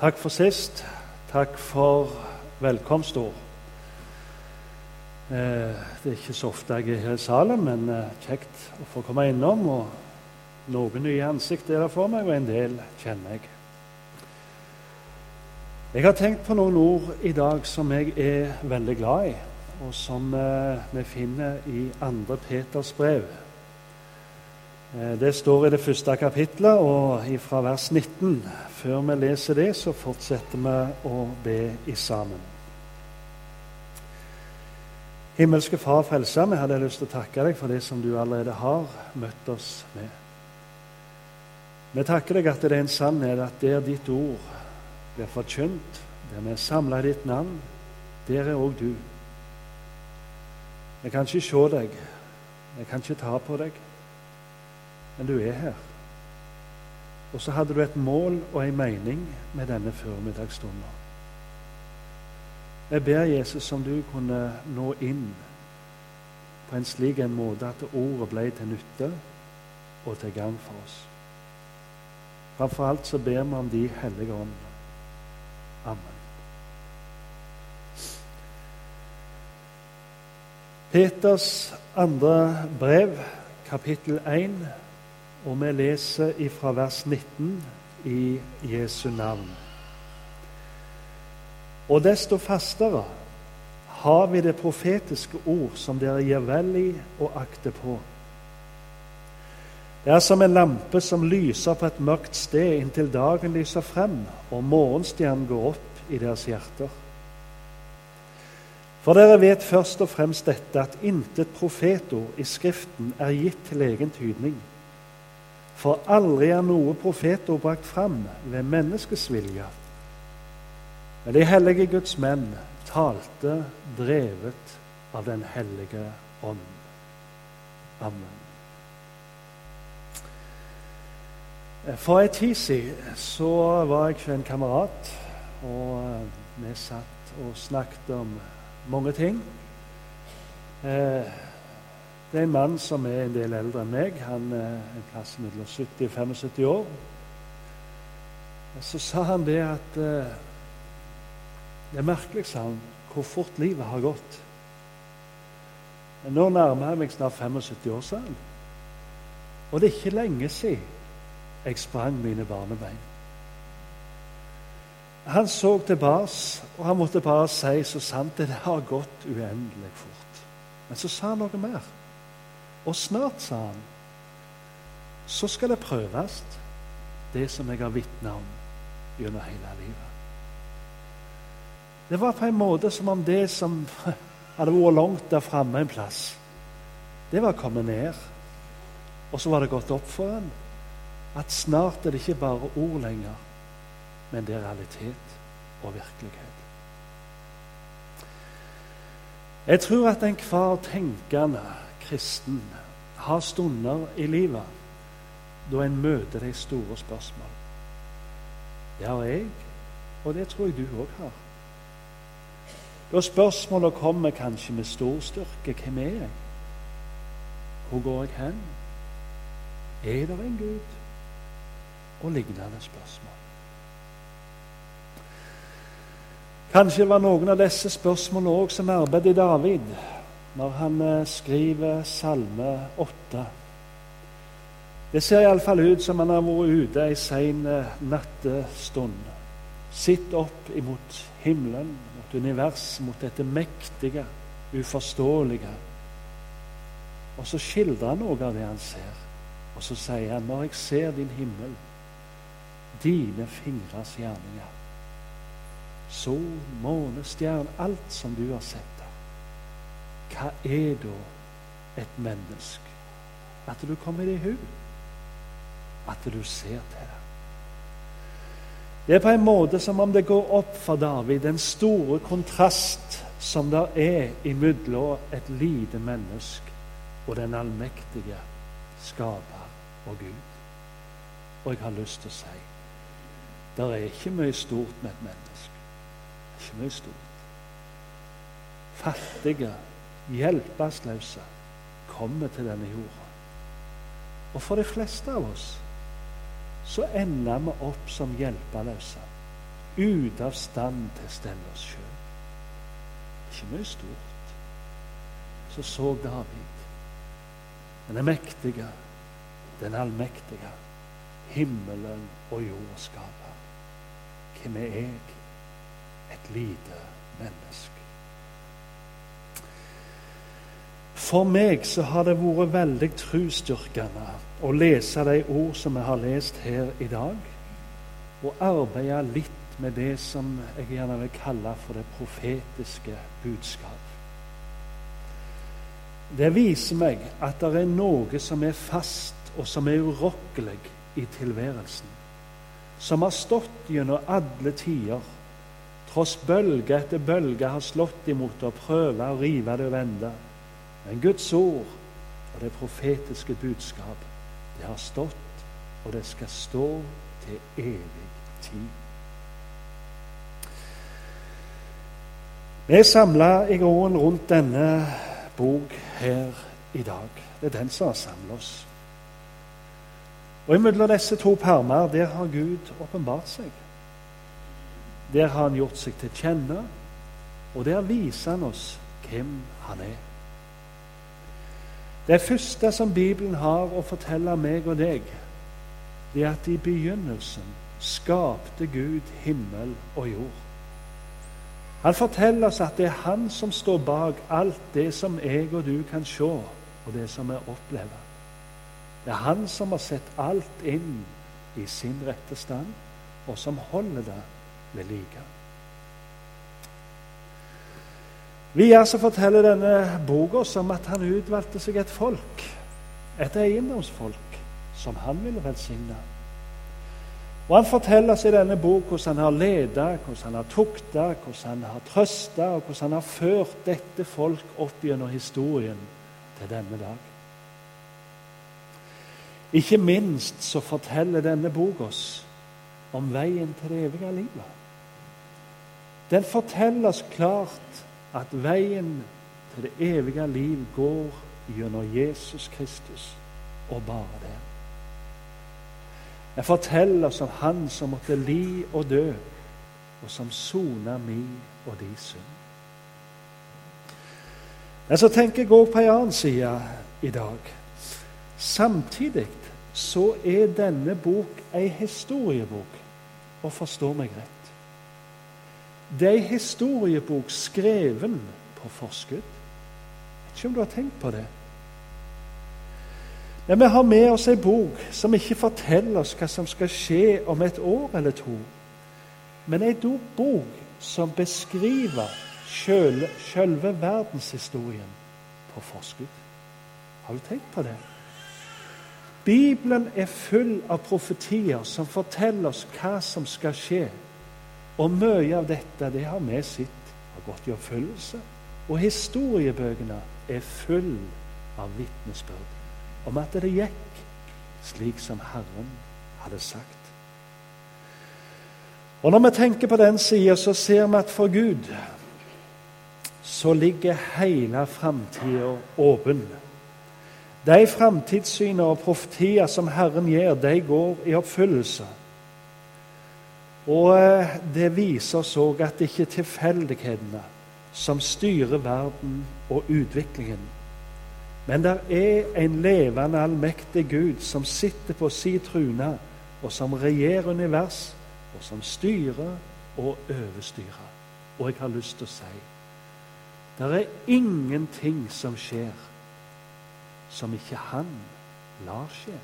Takk for sist. Takk for velkomstord. Eh, det er ikke så ofte jeg er her i salen, men eh, kjekt å få komme innom. og Noen nye ansikt er det for meg, og en del kjenner jeg. Jeg har tenkt på noen ord i dag som jeg er veldig glad i, og som eh, vi finner i 2. Peters brev. Det står i det første kapitlet, og fra vers 19. Før vi leser det, så fortsetter vi å be i sammen. Himmelske Far Frelser, vi hadde lyst til å takke deg for det som du allerede har møtt oss med. Vi takker deg at det er en sannhet at der ditt ord blir forkynt, der vi er samla i ditt navn, der er òg du. Jeg kan ikke se deg, jeg kan ikke ta på deg, men du er her. Og så hadde du et mål og en mening med denne formiddagsstunden. Jeg ber Jesus om du kunne nå inn på en slik en måte at ordet ble til nytte og til gang for oss. Framfor alt så ber vi om De hellige ånd. Amen. Peters andre brev, kapittel 1, og vi leser ifra vers 19 i Jesu navn. Og desto fastere har vi det profetiske ord som dere gir vel i og akter på. Det er som en lampe som lyser på et mørkt sted inntil dagen lyser frem og morgenstjernen går opp i deres hjerter. For dere vet først og fremst dette, at intet profetord i Skriften er gitt til egen tydning. For aldri er noe profetord brakt fram ved menneskets vilje men de hellige Guds menn talte drevet av Den hellige ånd. Amen. For en tid siden var jeg hos en kamerat, og eh, vi satt og snakket om mange ting. Eh, det er en mann som er en del eldre enn meg. Han er en plass mellom 70 og 75 år. Og Så sa han det at eh, det er merkelig, sa han, hvor fort livet har gått. Nå nærmer jeg meg snart 75 år, sa han. Og det er ikke lenge siden jeg sprang mine barnebein. Han så tilbake, og han måtte bare si så sant det har gått uendelig fort. Men så sa han noe mer. Og snart, sa han, så skal det prøves, det som jeg har vitna om gjennom hele livet. Det var på en måte som om det som hadde vært langt der framme en plass, det var kommet ned. Og så var det gått opp for ham at snart er det ikke bare ord lenger, men det er realitet og virkelighet. Jeg tror at enhver tenkende kristen har stunder i livet da en møter de store spørsmål. Det har jeg, og det tror jeg du òg har. Da spørsmålet kommer kanskje med stor styrke hvem er jeg? Hvor går jeg hen? Er det en Gud? Og lignende spørsmål. Kanskje det var noen av disse spørsmålene òg som arbeidet i David når han eh, skriver Salme 8. Det ser iallfall ut som han har vært ute ei sein eh, nattestund. Sitt opp imot himmelen mot univers, mot dette mektige, uforståelige. Og så skildrer han noe av det han ser. Og så sier han, når jeg ser din himmel, dine fingres gjerninger, sol, måne, stjerne, alt som du har sett hva er da et menneske? At du kommer i hu? At du ser til det? Det er på en måte som om det går opp for David den store kontrast som det er imellom et lite menneske og den allmektige skaper og Gud. Og jeg har lyst til å si det er ikke mye stort med et menneske. Ikke mye stort. Fattige, hjelpeløse kommer til denne jorda. Og for de fleste av oss så ender vi opp som hjelpeløse, ute av stand til å stelle oss sjøl. Ikke mye stort. Så så David, den er mektige, den allmektige, himmelen og jorda skaper. Hvem er jeg? Et lite menneske. For meg så har det vært veldig trosstyrkende å lese de ord som vi har lest her i dag, og arbeide litt med det som jeg gjerne vil kalle for det profetiske budskap. Det viser meg at det er noe som er fast, og som er urokkelig i tilværelsen. Som har stått gjennom alle tider, tross bølge etter bølge har slått imot og prøve å rive det og vende. Men Guds ord og det profetiske budskap, det har stått, og det skal stå til evig tid. Vi er samla i gården rundt denne bok her i dag. Det er den som har samla oss. Og Imellom disse to permer der har Gud åpenbart seg. Der har han gjort seg til kjenne, og der viser han oss hvem han er. Det første som Bibelen har å fortelle meg og deg, det er at i begynnelsen skapte Gud himmel og jord. Han forteller oss at det er Han som står bak alt det som jeg og du kan se, og det som vi opplever. Det er Han som har sett alt inn i sin rette stand, og som holder det ved like. Videre så forteller denne boka oss om at han utvalgte seg et folk, et eiendomsfolk, som han ville velsigne. Og Han forteller oss i denne bok hvordan han har ledet, hvordan han har tukta, hvordan han har trøsta, og hvordan han har ført dette folk opp gjennom historien til denne dag. Ikke minst så forteller denne boka oss om veien til det evige livet. Den forteller oss klart at veien til det evige liv går gjennom Jesus Kristus, og bare det. Jeg forteller oss om Han som måtte li og dø, og som sona mi og de synd. Men så tenker jeg òg på en annen side i dag. Samtidig så er denne bok ei historiebok, og forstå meg rett. Det er ei historiebok skreven på forskudd. Vet ikke om du har tenkt på det. Men vi har med oss ei bok som ikke forteller oss hva som skal skje om et år eller to, men ei bok som beskriver selve verdenshistorien på forskudd. Har du tenkt på det? Bibelen er full av profetier som forteller oss hva som skal skje og mye av dette det har vi sett har gått i oppfyllelse. Og historiebøkene er full av vitnesbyrd om at det gikk slik som Herren hadde sagt. Og Når vi tenker på den sida, så ser vi at for Gud så ligger hele framtida åpen. De framtidssyner og profetier som Herren gir, de går i oppfyllelse. Og eh, det viser oss òg at det ikke er tilfeldighetene som styrer verden og utviklingen. Men det er en levende, allmektig Gud som sitter på si trune, og som regjerer univers, og som styrer og overstyrer. Og jeg har lyst til å si det er ingenting som skjer som ikke Han lar skje.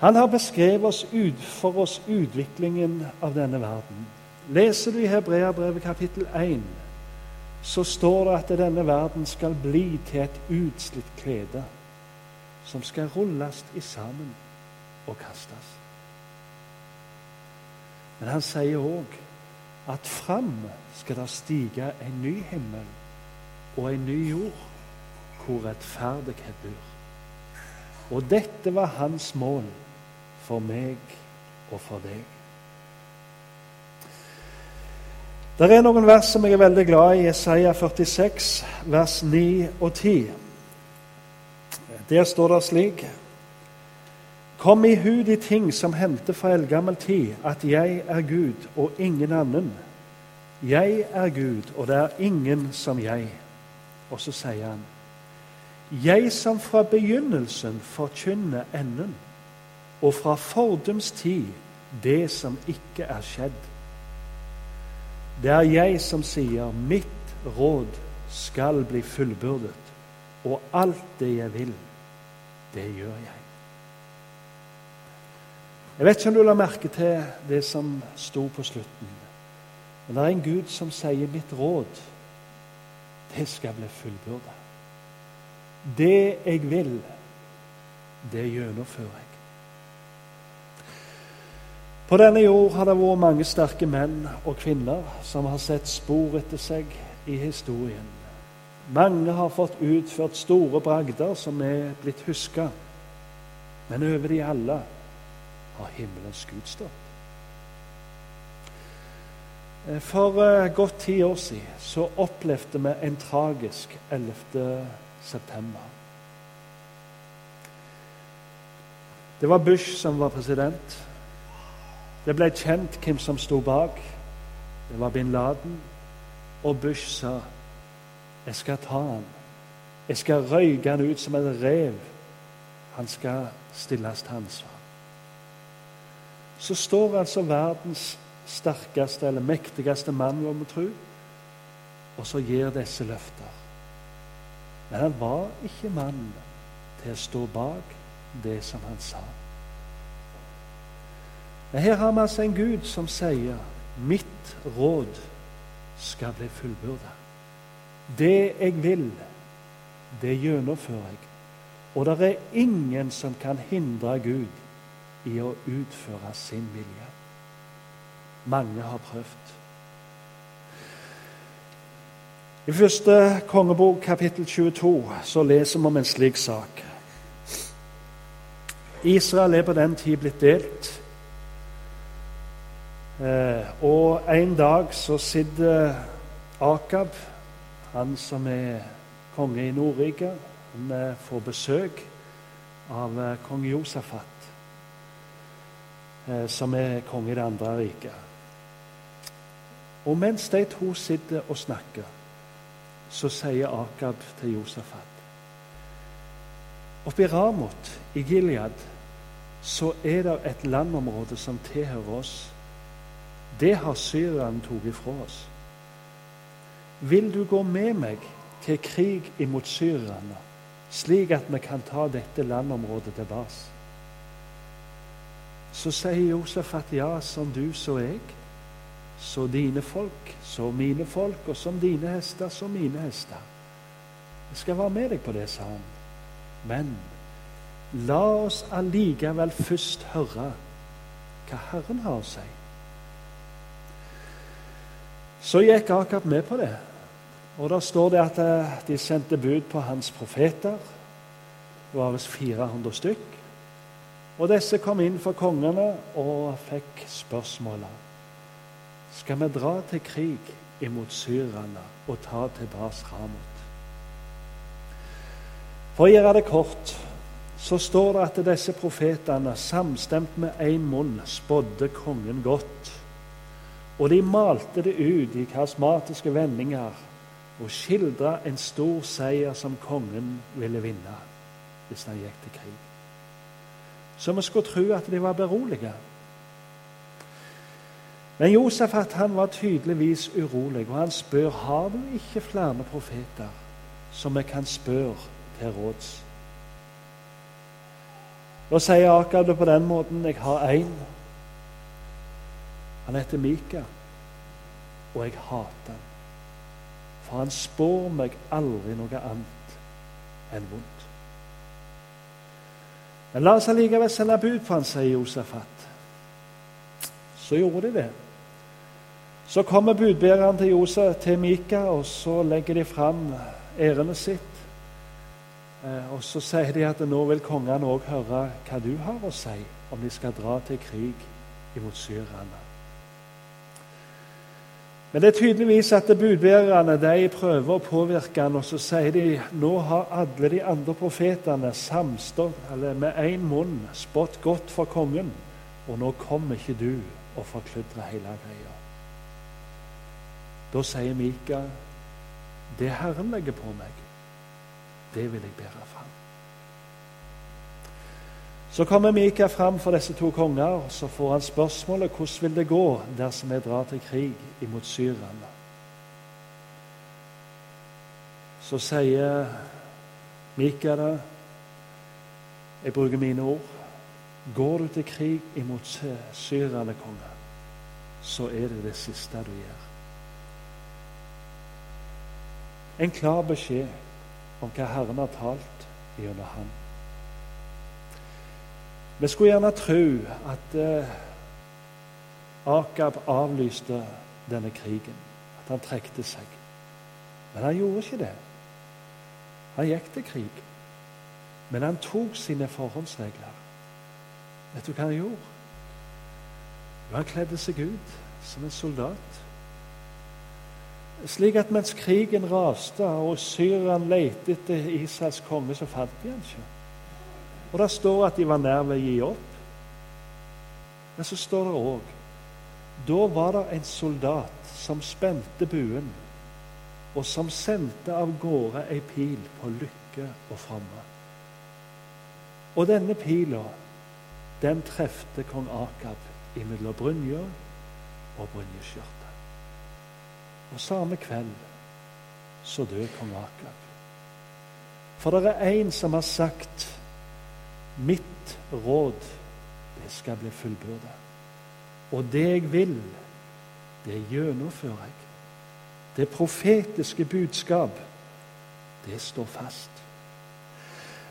Han har beskrevet oss ut, for oss utviklingen av denne verden. Leser du i Hebreabrevet kapittel 1, så står det at denne verden skal bli til et utslitt klede som skal rulles i sammen og kastes. Men han sier òg at fram skal det stige en ny himmel og en ny jord hvor rettferdighet bor. Og dette var hans mål for meg og for deg. Det er noen vers som jeg er veldig glad i. Jesaja 46, vers 9 og 10. Der står det slik Kom i hu de ting som hendte fra eldgammel tid, at jeg er Gud og ingen annen. Jeg er Gud, og det er ingen som jeg. Og så sier han, jeg som fra begynnelsen forkynner enden, og fra fordums tid det som ikke er skjedd. Det er jeg som sier, mitt råd skal bli fullbyrdet, og alt det jeg vil, det gjør jeg. Jeg vet ikke om du la merke til det som sto på slutten. Men det er en Gud som sier 'mitt råd, det skal bli fullbyrda'. Det jeg vil, det gjennomfører jeg. På denne jord har det vært mange sterke menn og kvinner som har sett spor etter seg i historien. Mange har fått utført store bragder som er blitt huska. Men over de alle har himmelens Gud stått. Eh, for eh, godt ti år siden så opplevde vi en tragisk 11. september. Det var Bush som var president. Det ble kjent hvem som sto bak. Det var bin Laden. Og Bush sa jeg skal ta han. Jeg skal røyke han ut som et rev. Han skal stilles til ansvar. Så står altså verdens sterkeste eller mektigste mann, må vi tro, og så gir disse løfter. Men han var ikke mann til å stå bak det som han sa. Men her har vi altså en Gud som sier 'mitt råd skal bli fullbyrda'. Det jeg vil, det gjennomfører jeg. Og det er ingen som kan hindre Gud i å utføre sin vilje. Mange har prøvd. I første kongebok, kapittel 22, så leser vi om en slik sak. Israel er på den tid blitt delt. Eh, og en dag så sitter Akab, han som er konge i Nordrike, han eh, får besøk av eh, kong Josafat, som er konge i det andre riket. Og mens de to sitter og snakker, så sier Akab til Josafat Oppe i Ramot i Gilead så er det et landområde som tilhører oss det har syrerne tatt ifra oss. Vil du gå med meg til krig imot syrerne, slik at vi kan ta dette landområdet tilbake? Så sier Josef at ja, som du, så jeg. Så dine folk, så mine folk, og som dine hester, så mine hester. Jeg skal være med deg på det, sa han. Men la oss allikevel først høre hva Herren har å si. Så gikk Akab med på det. Og da står det at eh, de sendte bud på hans profeter. Det var visst 400 stykk. Og disse kom inn for kongene og fikk spørsmålet Skal vi dra til krig imot syrerne og ta tilbake Ramot? For å gjøre det kort så står det at disse profetene samstemt med én munn spådde kongen godt. Og de malte det ut i karismatiske vendinger og skildra en stor seier som kongen ville vinne hvis han gikk til krig. Så vi skulle tro at de var berolige. Men Josefat han var tydeligvis urolig, og han spør har du ikke flere profeter som vi kan spørre til råds. Da sier Akab det på den måten jeg har én han heter Mika, og jeg hater han. For han spår meg aldri noe annet enn vondt. Men la oss allikevel sende bud på han, sier Josefat. Så gjorde de det. Så kommer budbæreren til Josef, til Mika, og så legger de fram ærendet sitt. Eh, og så sier de at nå vil kongen òg høre hva du har å si om de skal dra til krig imot syrerne. Men det er tydeligvis at budbærerne de prøver å påvirke han, og så sier de nå har alle de andre profetene samstått, eller med én munn spådd godt for kongen, og nå kommer ikke du og forkludrer hele greia. Da sier Mika det Herren legger på meg, det vil jeg bære fram. Så kommer Mika fram for disse to konger, og så får han spørsmålet hvordan vil det gå dersom jeg drar til krig imot syrerne. Så sier Mika det. Jeg bruker mine ord. Går du til krig imot syrerne, konge, så er det det siste du gjør. En klar beskjed om hva Herren har talt gjennom ham. Vi skulle gjerne tro at eh, Akab avlyste denne krigen, at han trekte seg. Men han gjorde ikke det. Han gikk til krig. Men han tok sine forhåndsregler. Vet du hva han gjorde? han kledde seg ut som en soldat. Slik at mens krigen raste og syrerne lette etter Israels konge, så fant de han ikke. Og det står at de var nær ved å gi opp. Men så står det òg Da var det en soldat som spente buen, og som sendte av gårde ei pil på lykke og framme. Og denne pila, den trefte kong Akab imellom brynja og brynjeskjørtet. Og samme kveld så døde kong Akab. For det er en som har sagt Mitt råd, det skal bli fullbyrda. Og det jeg vil, det gjennomfører jeg. Det profetiske budskap, det står fast.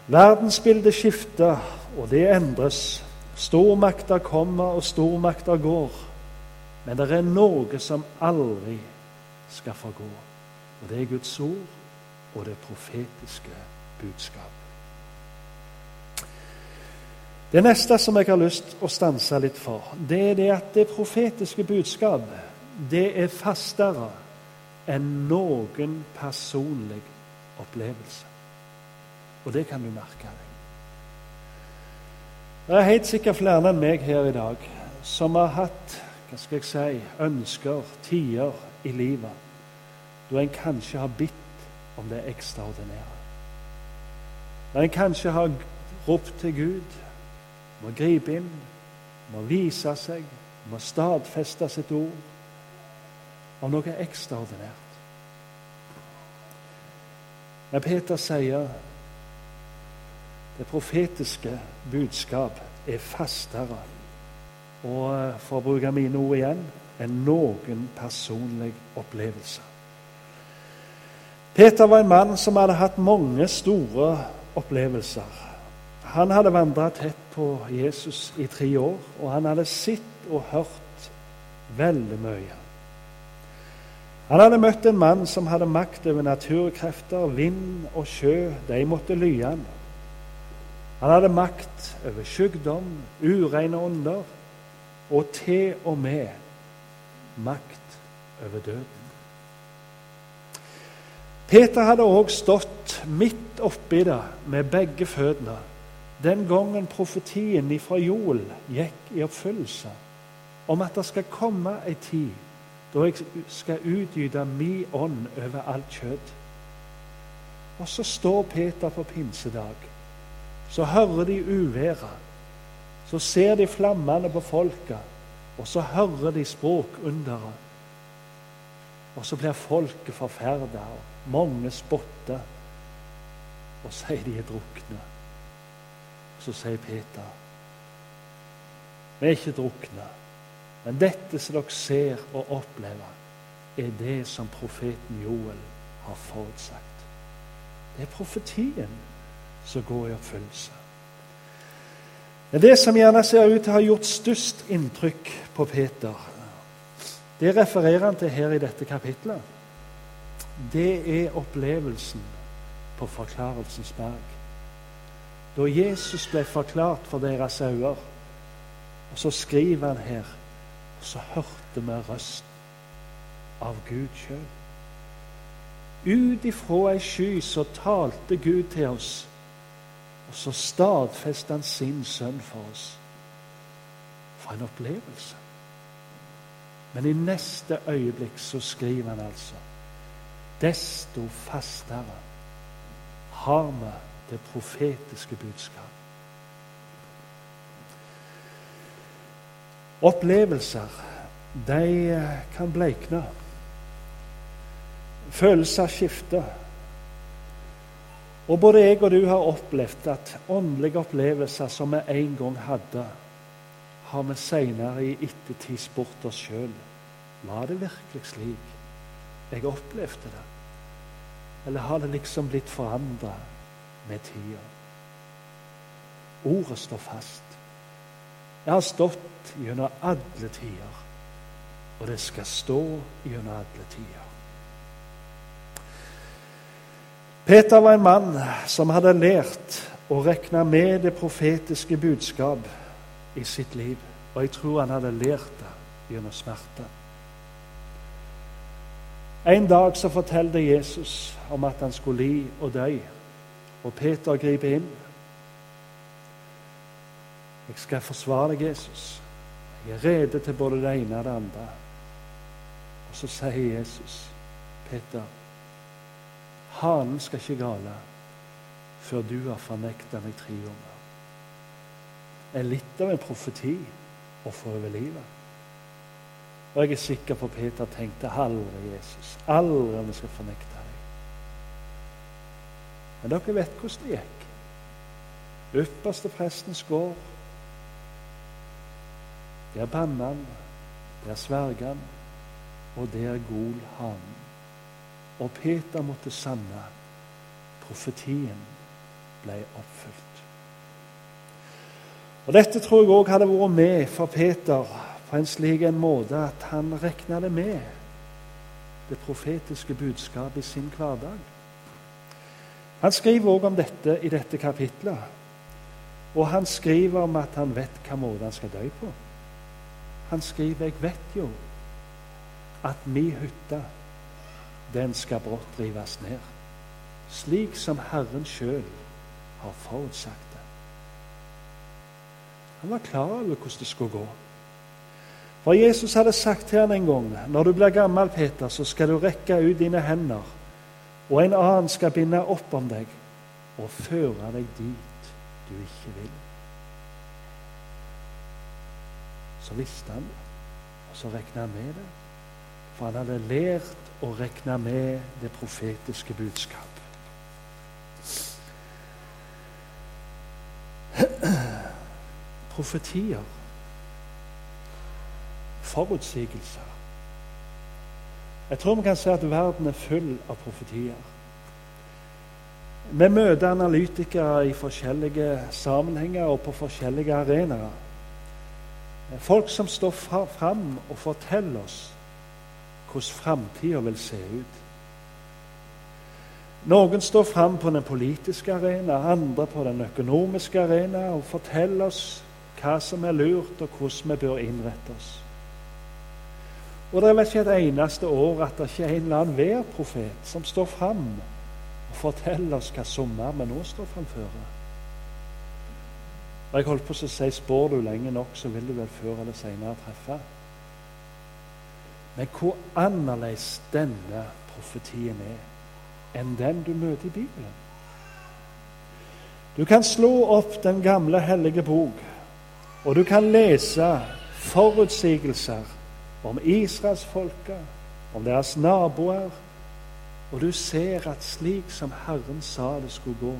Verdensbildet skifter, og det endres. Stormakter kommer, og stormakter går. Men det er noe som aldri skal forgå. Og det er Guds ord og det profetiske budskap. Det neste som jeg har lyst å stanse litt for, det er det at det profetiske budskap det er fastere enn noen personlig opplevelse. Og det kan du merke deg. Det er helt sikkert flere enn meg her i dag som har hatt hva skal jeg si, ønsker, tider i livet da en kanskje har bitt om det ekstraordinære. Da en kanskje har ropt til Gud må gripe inn, må vise seg, må stadfeste sitt ord av noe ekstraordinært. Men Peter sier det profetiske budskap er fastere og, for å bruke mine ord igjen, enn noen personlig opplevelse. Peter var en mann som hadde hatt mange store opplevelser. Han hadde vandra tett på Jesus i tre år, og han hadde sett og hørt veldig mye. Han hadde møtt en mann som hadde makt over naturkrefter, vind og sjø. De måtte lye han. Han hadde makt over sykdom, ureine ånder og til og med makt over døden. Peter hadde òg stått midt oppi det med begge føttene den gangen profetien ifra Joel gikk i oppfyllelse, om at det skal komme ei tid da jeg skal utgyte min ånd over alt kjøtt. Og så står Peter på pinsedag. Så hører de uværet. Så ser de flammene på folket, og så hører de språkunderet. Og så blir folket forferda, og mange spotter og sier de er drukne. Så sier Peter Vi er ikke drukne. Men dette som dere ser og opplever, er det som profeten Joel har forutsagt. Det er profetien som går i oppfyllelse. Men det som gjerne ser ut til å ha gjort størst inntrykk på Peter, det refererer han til her i dette kapitlet. Det er opplevelsen på Forklarelsens berg da Jesus ble forklart for deres øyne. Og så skriver han her og så hørte vi røsten. av Gud sjøl. Ut ifra ei sky så talte Gud til oss, og så stadfestet han sin sønn for oss. For en opplevelse! Men i neste øyeblikk så skriver han altså Desto fastere har vi det profetiske budskap. Opplevelser, de kan bleikne. Følelser skifter. Og både jeg og du har opplevd at åndelige opplevelser som vi en gang hadde, har vi seinere i ettertid spurt oss sjøl var det virkelig slik jeg opplevde det. Eller har det liksom blitt forandra med tida? Ordet står fast. Jeg har stått gjennom alle tider, og det skal stå gjennom alle tider. Peter var en mann som hadde lært å regne med det profetiske budskap i sitt liv. Og jeg tror han hadde lært det gjennom smerte. En dag så fortalte Jesus om at han skulle li og dø, og Peter griper inn. Jeg skal forsvare deg, Jesus. Jeg er rede til både det ene og det andre. Og så sier Jesus, Peter, hanen skal ikke gale før du har fornekta meg tre ganger. Det er litt av en profeti å få over livet. Og jeg er sikker på Peter tenkte aldri Jesus, aldri om vi skal fornekte deg. Men dere vet hvordan det gikk. Ypperste prestens gård. Der banna han, der sverga han, og der gol han. Og Peter måtte sanne. Profetien ble oppfylt. Og Dette tror jeg òg hadde vært med for Peter på en slik en måte at han regna det med, det profetiske budskapet i sin hverdag. Han skriver òg om dette i dette kapitlet. Og han skriver om at han vet hva måte han skal dø på. Han skriver 'Jeg vet jo at mi hytte, den skal brått rives ned', slik som Herren sjøl har forutsagt det. Han var klar over hvordan det skulle gå. For Jesus hadde sagt til han en gang når du blir gammel, Peter, så skal du rekke ut dine hender, og en annen skal binde opp om deg og føre deg dit du ikke vil. Så visste han det, og så regna han med det. For han hadde lært å regne med det profetiske budskap. Profetier forutsigelser. Jeg tror vi kan si at verden er full av profetier. Vi møter analytikere i forskjellige sammenhenger og på forskjellige arenaer. Folk som står fram og forteller oss hvordan framtida vil se ut. Noen står fram på den politiske arena, andre på den økonomiske arena og forteller oss hva som er lurt, og hvordan vi bør innrette oss. Og det er vel ikke et eneste år at det ikke er en eller annen værprofet som står fram og forteller oss hva sommer vi nå står framfor. Og jeg holdt på å si spår du lenge nok, så vil du vel før eller senere treffe. Men hvor annerledes denne profetien er enn den du møter i Bibelen. Du kan slå opp den gamle, hellige bok, og du kan lese forutsigelser om israelsfolket, om deres naboer. Og du ser at slik som Herren sa det skulle gå,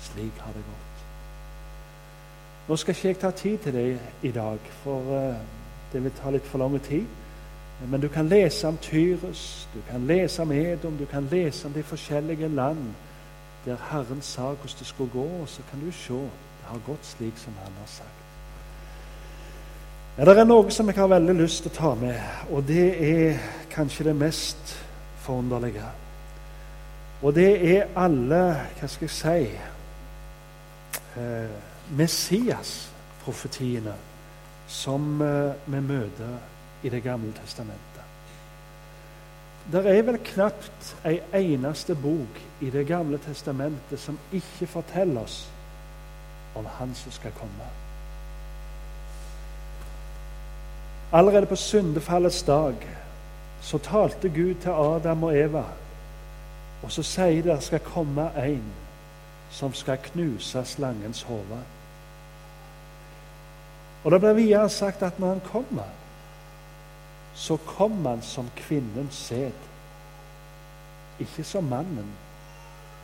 slik har det gått. Nå skal ikke jeg ta tid til det i dag, for uh, det vil ta litt for lang tid. Men du kan lese om Tyrus, du kan lese om Edom, du kan lese om de forskjellige land der Herren sa hvordan det skulle gå, og så kan du se det har gått slik som Han har sagt. Ja, det er noe som jeg har veldig lyst til å ta med, og det er kanskje det mest forunderlige. Og det er alle, hva skal jeg si eh, Messias-profetiene som eh, vi møter i Det gamle testamentet. det er vel knapt ei eneste bok i Det gamle testamentet som ikke forteller oss om Han som skal komme. Allerede på syndefallets dag så talte Gud til Adam og Eva, og så sier det skal komme en som skal knuse slangens hode. Og det blir videre sagt at når han kommer, så kommer han som kvinnens sæd. Ikke som mannen,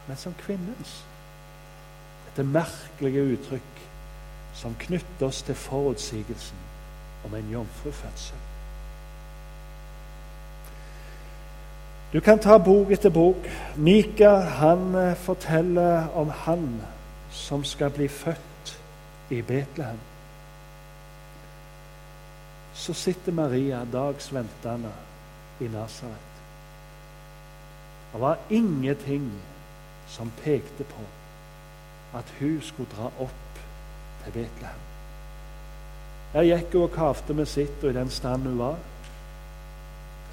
men som kvinnens. Dette merkelige uttrykk som knytter oss til forutsigelsen om en jomfrufødsel. Du kan ta bok etter bok. Mika han eh, forteller om han som skal bli født i Betlehem. Så sitter Maria dagsventende i Nasaret. Det var ingenting som pekte på at hun skulle dra opp til Betlehem. Der gikk hun og kavte med sitt, og i den stand hun var.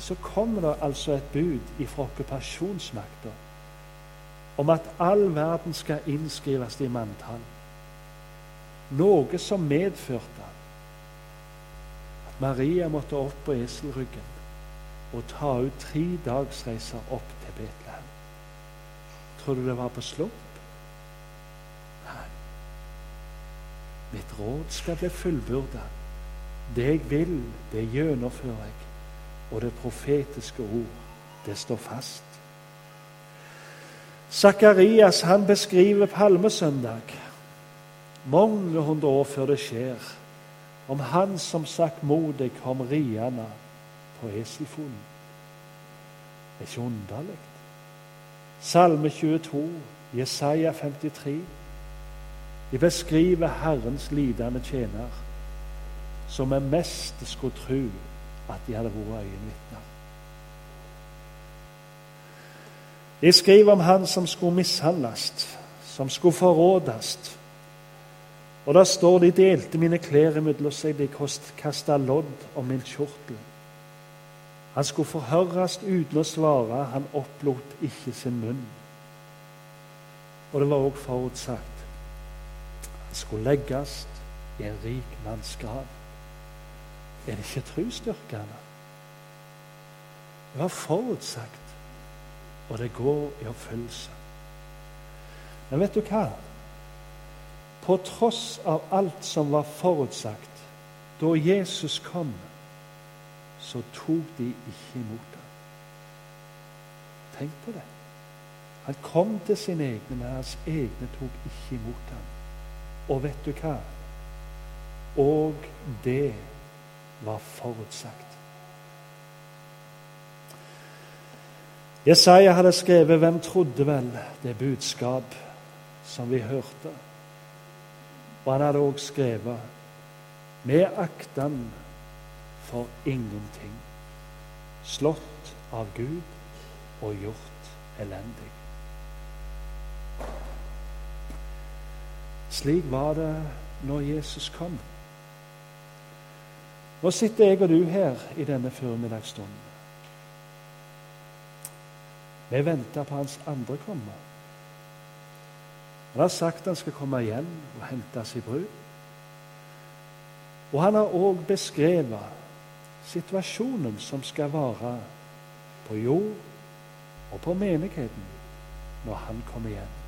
Så kommer det altså et bud fra okkupasjonsmakta om at all verden skal innskrives i manntall. Noe som medførte at Maria måtte opp på eselryggen og ta ut tre dagsreiser opp til Betlehem. Tror du det var på slump? Mitt råd skal bli fullbyrda. Det jeg vil, det gjennomfører jeg. Og det profetiske ord, det står fast. Sakarias han beskriver palmesøndag, mange hundre år før det skjer, om han som sagt modig kom riende på Esifon. Det er ikke underlig. Salme 22, Jesaja 53. De beskriver Herrens lidende tjener, som vi mest skulle tro at de hadde vært øyenvitner. De skriver om han som skulle mishandles, som skulle forrådes. Og der står de delte mine klær imellom seg, de kasta lodd om min kjortel. Han skulle forhøres uten å svare, han opplot ikke sin munn. Og det var òg forutsagt skulle legges i en rik manns grav. Er det ikke trosstyrkende? Det var forutsagt, og det går i oppfyllelse. Men vet du hva? På tross av alt som var forutsagt da Jesus kom, så tok de ikke imot ham. Tenk på det. Han kom til sine egne, men hans egne tok ikke imot ham. Og vet du hva? Og det var forutsagt. Jesaja hadde skrevet 'Hvem trodde vel det budskap som vi hørte?' Og han hadde også skrevet 'Vi aktan for ingenting', slått av Gud og gjort elendig. Slik var det når Jesus kom. Nå sitter jeg og du her i denne formiddagsstunden. Vi venter på hans andre komme. Han har sagt han skal komme igjen og hente sin brud. Og han har òg beskrevet situasjonen som skal være på jord og på menigheten når han kommer igjen.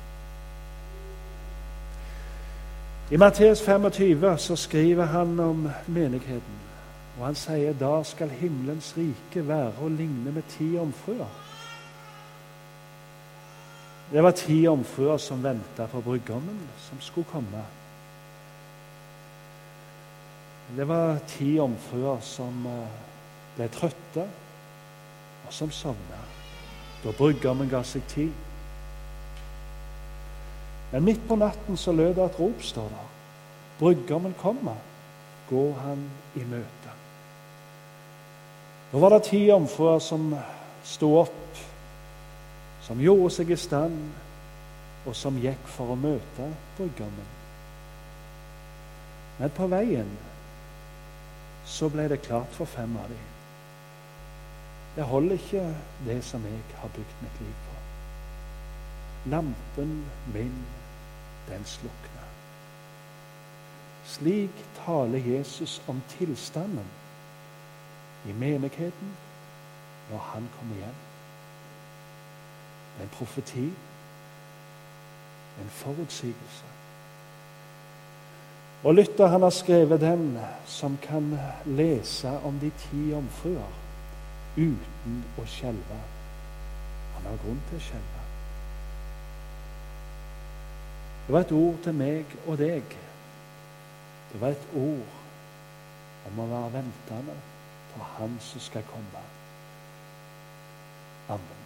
I Matteus 25 så skriver han om menigheten. Og Han sier da skal himmelens rike være å ligne med ti omfruer. Det var ti omfruer som venta på brudgommen som skulle komme. Det var ti omfruer som eh, ble trøtte, og som sovna da brudgommen ga seg tid. Men midt på natten så lød det et rop, står der. Brudgommen kommer. går han i møte. Nå var det ti jomfruer som sto opp, som gjorde seg i stand, og som gikk for å møte brudgommen. Men på veien så ble det klart for fem av dem. Det holder ikke, det som jeg har bygd mitt liv på. Lampen min, den slukner. Slik taler Jesus om tilstanden i menigheten når han kommer hjem. En profeti, en forutsigelse. Og Lytter han har skrevet den som kan lese om de ti jomfruer uten å skjelve. Han har grunn til å skjelve. Det var et ord til meg og deg. Det var et ord om å være ventende på Han som skal komme. Amen.